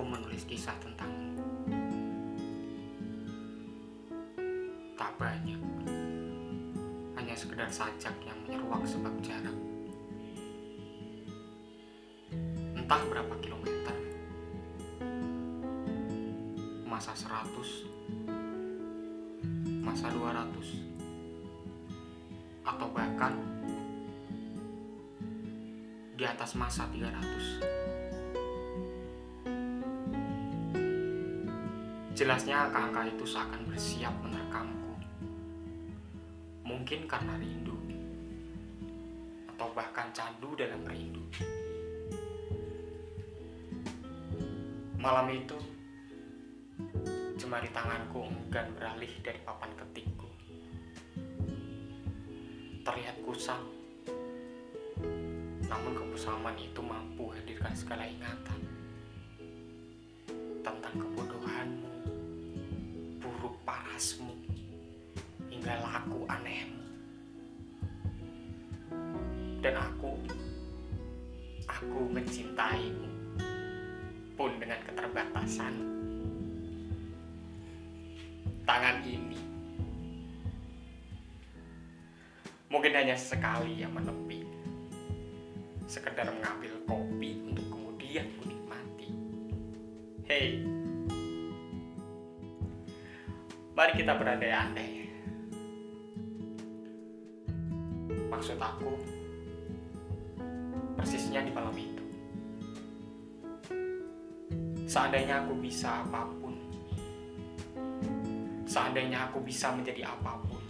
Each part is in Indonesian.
aku menulis kisah tentangmu. Tak banyak, hanya sekedar sajak yang menyeruak sebab jarak. Entah berapa kilometer, masa seratus, masa dua ratus, atau bahkan di atas masa 300. Jelasnya angka-angka itu seakan bersiap menerkamku. Mungkin karena rindu. Atau bahkan candu dalam rindu. Malam itu, jemari tanganku enggan beralih dari papan ketikku. Terlihat kusam, namun kebersamaan itu mampu hadirkan segala ingatan tentang kebodohanmu, parasmu, hingga laku anehmu. Dan aku, aku mencintaimu, pun dengan keterbatasan. Tangan ini mungkin hanya sekali yang menepi sekedar mengambil kopi untuk kemudian menikmati. Hei, mari kita berandai-andai. Maksud aku, persisnya di malam itu. Seandainya aku bisa apa pun, seandainya aku bisa menjadi apa pun,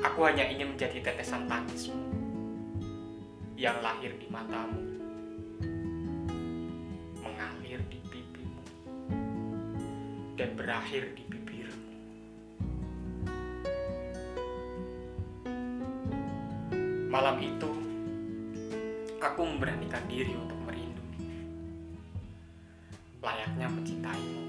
aku hanya ingin menjadi tetesan tangismu yang lahir di matamu, berakhir di bibirmu. Malam itu, aku memberanikan diri untuk merindu, layaknya mencintaimu.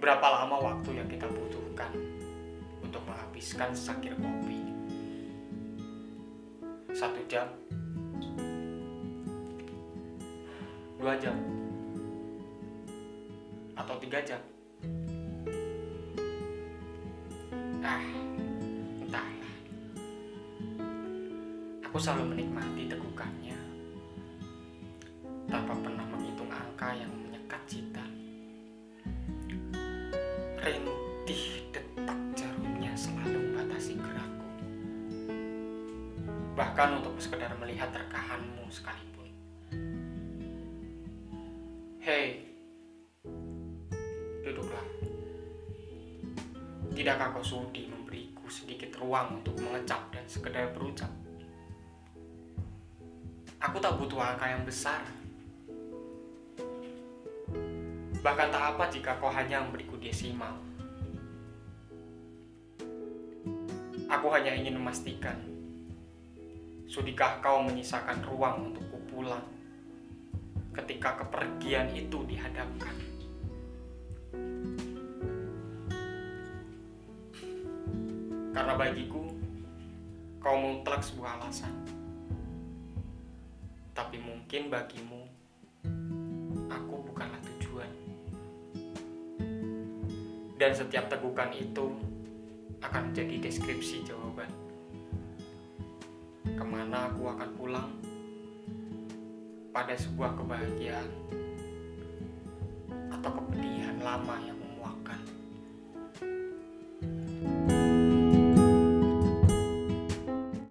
Berapa lama waktu yang kita butuhkan untuk menghabiskan secangkir kopi? Satu jam? Dua jam? Atau tiga jam? Ah, entahlah. Aku selalu menikmati tegukannya tanpa pernah menghitung angka yang menyekat cita. Rintih detak jarumnya selalu membatasi gerakku. Bahkan untuk sekedar melihat rekahanmu sekalipun. Hei, duduklah. Tidakkah kau sudi memberiku sedikit ruang untuk mengecap dan sekedar berucap? Aku tak butuh angka yang besar. Bahkan tak apa jika kau hanya memberiku desimal. Aku hanya ingin memastikan, sudikah kau menyisakan ruang untukku pulang ketika kepergian itu dihadapkan. Karena bagiku, kau mutlak sebuah alasan. Tapi mungkin bagimu, aku bukanlah tujuan. Dan setiap tegukan itu akan menjadi deskripsi jawaban. Ke mana aku akan pulang pada sebuah kebahagiaan atau kepedihan lama yang